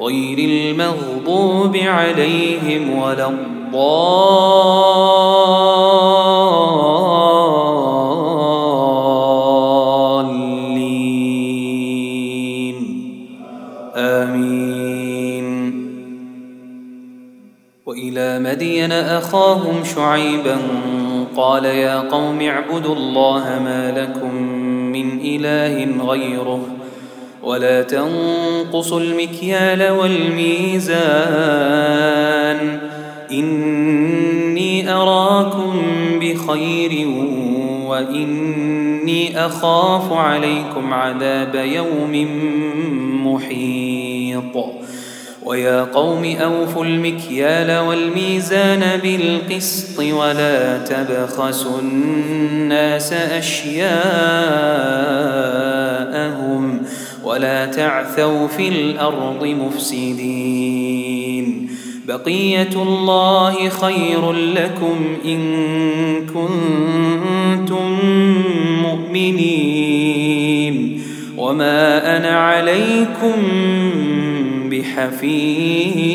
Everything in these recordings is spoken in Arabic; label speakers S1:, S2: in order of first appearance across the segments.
S1: غير المغضوب عليهم ولا الضالين. آمين. وإلى مدين أخاهم شعيبا قال يا قوم اعبدوا الله ما لكم من إله غيره. ولا تنقصوا المكيال والميزان. إني أراكم بخير وإني أخاف عليكم عذاب يوم محيط. ويا قوم أوفوا المكيال والميزان بالقسط ولا تبخسوا الناس أشياءهم ولا تعثوا في الأرض مفسدين. بقية الله خير لكم إن كنتم مؤمنين. وما أنا عليكم بحفيظ.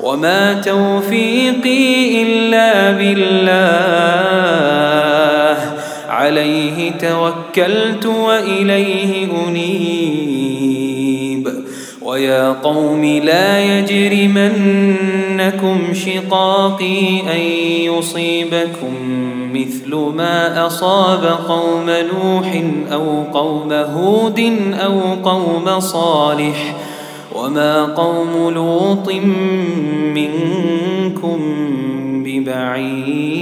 S1: وما توفيقي إلا بالله. عليه توكلت وإليه أنيب. ويا قوم لا يجرمنكم شقاقي أن يصيبكم مثل ما أصاب قوم نوح أو قوم هود أو قوم صالح. وما قوم لوط منكم ببعيد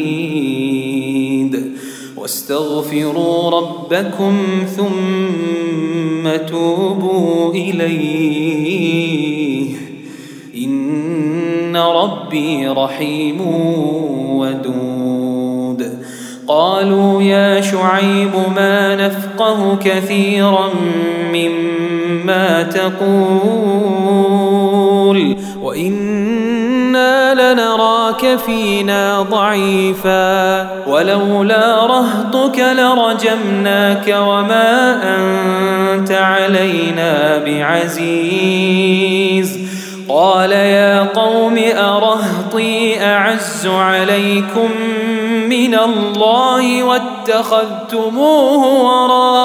S1: واستغفروا ربكم ثم توبوا إليه إن ربي رحيم ودود قالوا يا شعيب ما نفقه كثيرا مما تقول وإنا لنراك فينا ضعيفا ولولا رهطك لرجمناك وما أنت علينا بعزيز قال يا قوم أرهطي أعز عليكم من الله واتخذتموه وراءكم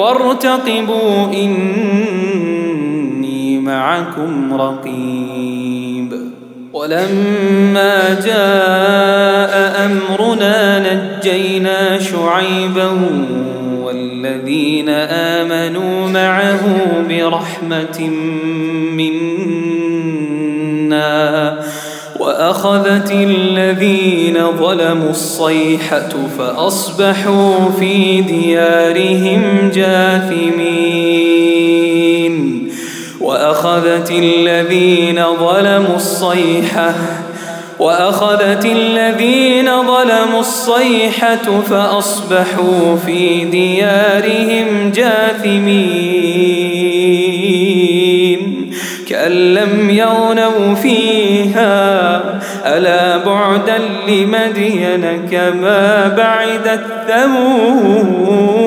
S1: وارتقبوا إني معكم رقيب. ولما جاء أمرنا نجينا شعيبا والذين آمنوا معه برحمة منا. وأخذت الذين ظلموا الصيحة فأصبحوا في ديارهم جاثمين. وأخذت الذين ظلموا الصيحة وأخذت الذين ظلموا الصيحة فأصبحوا في ديارهم جاثمين. كأن لم يغنوا بعدا لمدين كما بعدت ثمود.